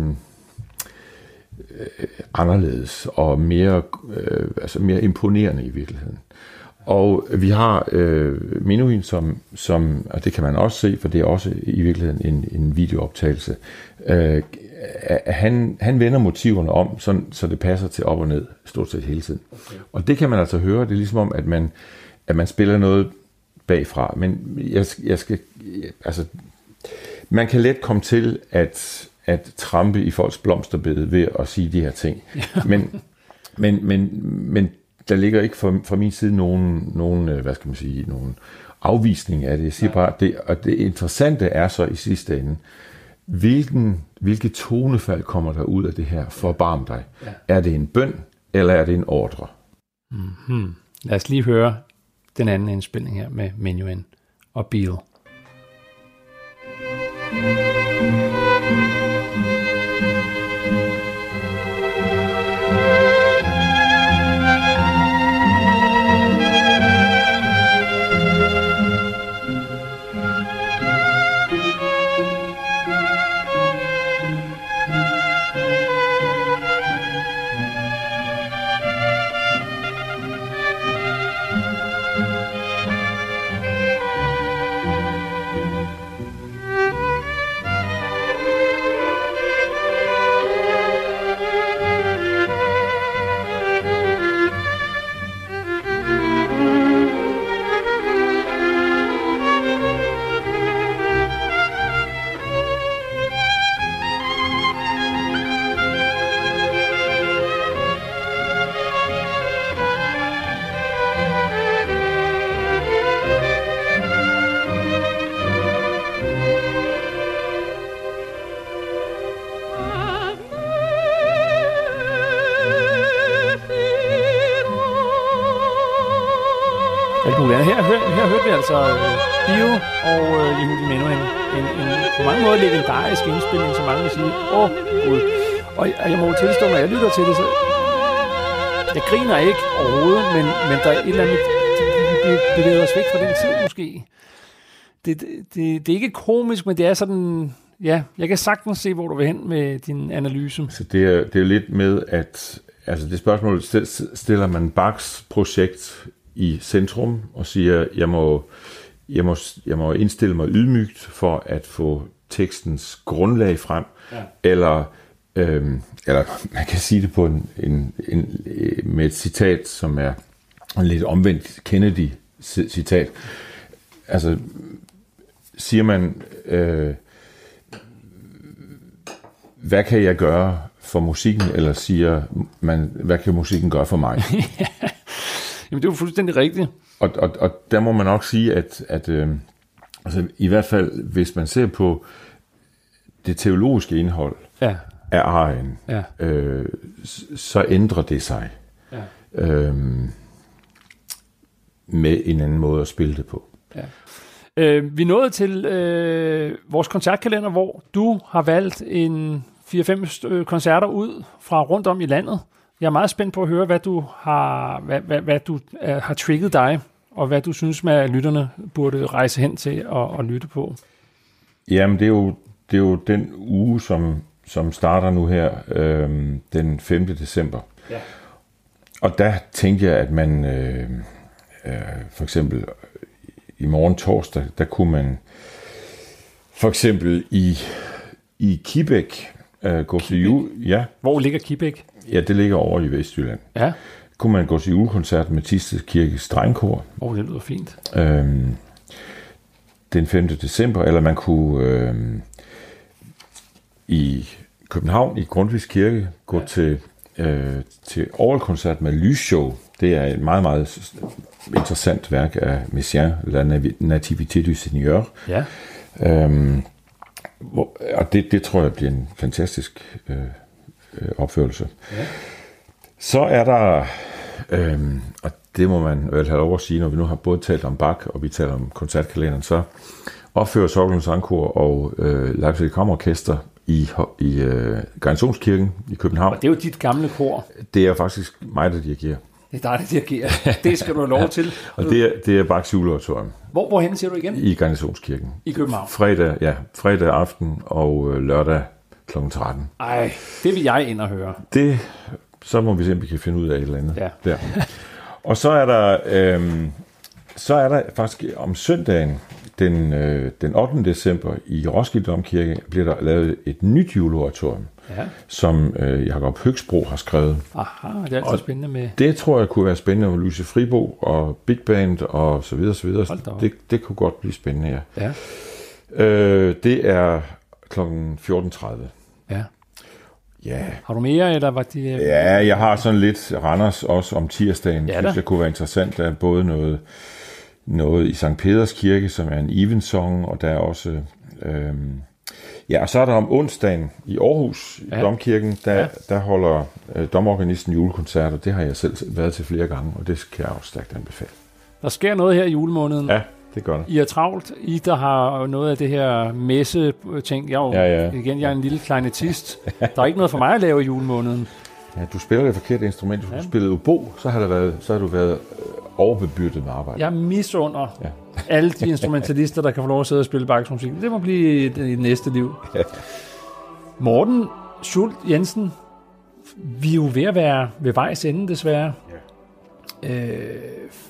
anderledes og mere, øh, altså mere imponerende i virkeligheden. Og vi har øh, Menuhin, som, som, og det kan man også se, for det er også i virkeligheden en, en videooptagelse. Øh, han, han vender motiverne om, sådan, så det passer til op og ned, stort set hele tiden. Okay. Og det kan man altså høre, det er ligesom om, at man, at man spiller noget bagfra. Men jeg, jeg skal, altså, man kan let komme til at, at trampe i folks blomsterbed ved at sige de her ting. Men, men, men, men der ligger ikke fra, fra min side nogen, nogen, øh, hvad skal man sige, nogen afvisning af det. Jeg siger bare, det, og det interessante er så i sidste ende, hvilken, hvilke tonefald kommer der ud af det her? Forbarm dig. Ja. Er det en bøn, eller er det en ordre? Lad os lige høre den anden indspilning her med Menuhin og Beal. Og øh, Yehudi Menuhin. En, en på mange måder legendarisk indspilning, som mange vil sige, åh oh, gud. Og jeg, jeg må jo tilstå, når jeg lytter til det, så jeg griner ikke overhovedet, men, men der er et eller andet, vi bevæger os væk fra den tid måske. Det, det, det, det er ikke komisk, men det er sådan, ja, jeg kan sagtens se, hvor du vil hen med din analyse. Så det er, det er lidt med, at altså det spørgsmål, stiller man Bachs projekt i centrum og siger, jeg må, jeg må, jeg må indstille mig ydmygt for at få tekstens grundlag frem, ja. eller, øhm, eller man kan sige det på en, en, en, med et citat, som er en lidt omvendt Kennedy-citat. Altså, siger man, øh, hvad kan jeg gøre for musikken, eller siger man, hvad kan musikken gøre for mig? (laughs) Jamen, det er jo fuldstændig rigtigt. Og, og, og der må man nok sige, at, at øh, altså, i hvert fald, hvis man ser på det teologiske indhold Ja, af arien, ja. øh, så ændrer det sig Ja. øh, med en anden måde at spille det på. Øh, vi nået til øh, vores koncertkalender, hvor du har valgt en 4-5 øh, koncerter ud fra rundt om i landet. Jeg er meget spændt på at høre, hvad du har, hvad, hvad, hvad du øh, har trigget dig, og hvad du synes, at lytterne burde rejse hen til og, og lytte på. Jamen, det er jo, det er jo den uge, som, som starter nu her øh, den 5. december. Ja. Og der tænkte jeg, at man øh, øh, for eksempel i morgen torsdag, der kunne man for eksempel i, i Kibæk øh, gå til jul. Ja, Hvor ligger Kibæk? Ja, det ligger over i Vestjylland. Ja, Kunne man gå til julekoncert med Tisted Kirkes Drengkor oh, det lyder fint. øh, den 5. december, eller man kunne øh, i København i Grundtvigs Kirke gå ja. til, øh, til orgelkoncert med lysshow. Det er et meget, meget interessant værk af Messiaen, La Nativité du Seigneur. Ja, Øhm, hvor, og det, det tror jeg bliver en fantastisk øh, øh, opførelse. Ja. Så er der, øh, og det må man vel have lov at sige, når vi nu har både talt om Bach, og vi taler om koncertkalenderen, så opfører Soklen Sangkor og øh, Leipzig Kammerorkester i, i øh, Garnisonskirken i København. Og det er jo dit gamle kor. Det er faktisk mig, der dirigerer. Det er dig, der dirigerer. Det skal du have lov til. (laughs) Og det er, det er Bachs juleoratorium Hvor, hvorhen siger du igen? i Garnisonskirken. I København. Fredag, ja, fredag aften og øh, lørdag kl. 13. Ej, det vil jeg ind og høre. Det, så må vi se, om vi kan finde ud af et eller andet Ja. der. Og så er der, øhm, så er der faktisk om søndagen, den, øh, den 8. december i Roskilde Domkirke, bliver der lavet et nyt juleoratorium, Ja. som øh, Jakob Høgsbro har skrevet. Aha, det er altid spændende med... Det tror jeg kunne være spændende med Lucie Fribo og Big Band og så videre, så videre. Det, det kunne godt blive spændende, ja. Ja. Øh, det er kl. 14.30. ja. Har du mere, eller var det... Ja, jeg har sådan lidt Randers også om tirsdagen. Ja da. synes jeg kunne være interessant. Der er både noget, noget i Sankt Peders Kirke, som er en evensong, og der er også... Øhm, ja, og så er der om onsdagen i Aarhus, Ja. i Domkirken, der, ja. der holder øh, domorganisten julekoncerter. Det har jeg selv været til flere gange, og det kan jeg også stærkt anbefale. Der sker noget her i julemåneden. Ja, det gør det. I er travlt. I, der har noget af det her messe-ting. Jeg er jo, Ja, ja. igen, jeg er en lille kleinetist. Der er ikke noget for mig at lave i julemåneden. Ja, du spiller det forkerte instrument. Hvis du spillede obo, så har, der været, så har du været øh, overbebyrdet med arbejde. Jeg misunder ja. Ja. alle de instrumentalister, der kan få lov at sidde og spille Bachs musik. Det må blive det i næste liv. Ja. Morten Schult Jensen, vi er jo ved at være ved vejs ende, desværre. Øh,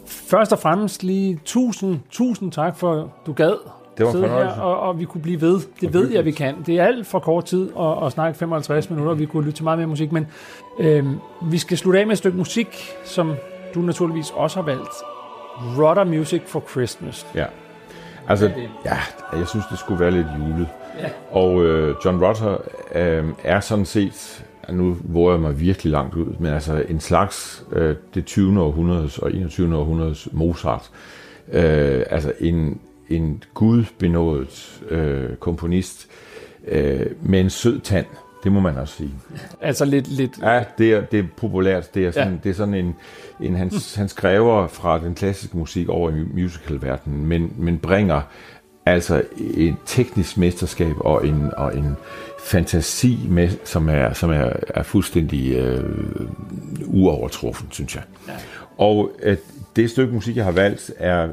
først og fremmest lige tusind, tusind tak for, du gad Det var sidde her, og, og vi kunne blive ved. Det ved jeg, vi kan. Det er alt for kort tid at, at snakke 55 minutter, og vi kunne lytte til meget mere musik, men øh, vi skal slutte af med et stykke musik, som du naturligvis også har valgt. Rodder Music for Christmas. Ja. Altså, ja, jeg synes, det skulle være lidt julet. Ja. Og øh, John Rutter øh, er sådan set, nu våger jeg mig virkelig langt ud, men altså en slags øh, det 20. århundredes og 21. århundredes Mozart. Øh, altså en, en gudbenået øh, komponist øh, med en sød tand. Det må man også sige. Altså lidt, lidt Ja, det er, det er populært. Det er sådan, Ja. ja. det er sådan en, en han, han skræver fra den klassiske musik over i musicalverdenen, men, men bringer altså et teknisk mesterskab og en, og en fantasi med, som er, som er, er fuldstændig øh, uovertruffen, synes jeg. Ja. Og at det stykke musik, jeg har valgt, er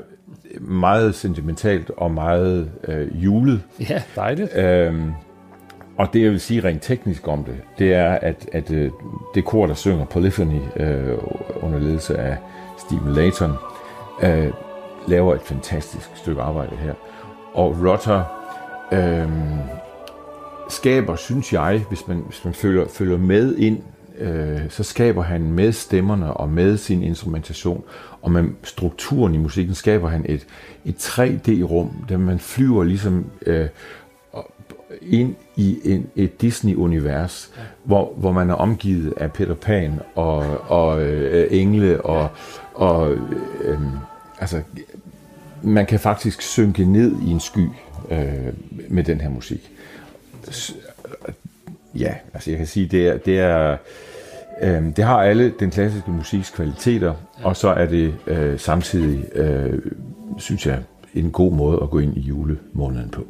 meget sentimentalt og meget øh, julet. ja, dejligt. Øhm, og det, jeg vil sige rent teknisk om det, det er, at, at øh, det kor, der synger Polyphony øh, under ledelse af Stephen Layton, øh, laver et fantastisk stykke arbejde her. Og Rutter øh, skaber, synes jeg, hvis man, hvis man følger, følger med ind, øh, så skaber han med stemmerne og med sin instrumentation og med strukturen i musikken, skaber han et, et 3D-rum, der man flyver ligesom øh, ind i en, et Disney-univers, ja. hvor, hvor man er omgivet af Peter Pan og, og øh, engle og, ja. og øh, altså man kan faktisk synke ned i en sky øh, med den her musik. Ja, altså jeg kan sige, det er, det er øh, det har alle den klassiske musiks kvaliteter, og så er det øh, samtidig, øh, synes jeg, en god måde at gå ind i julemåneden på.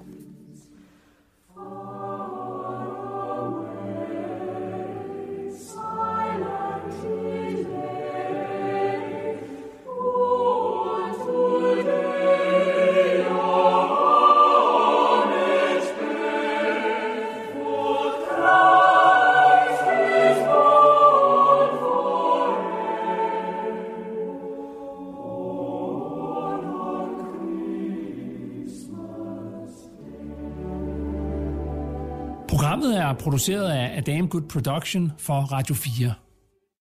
Produceret af Adam Good Production for Radio 4.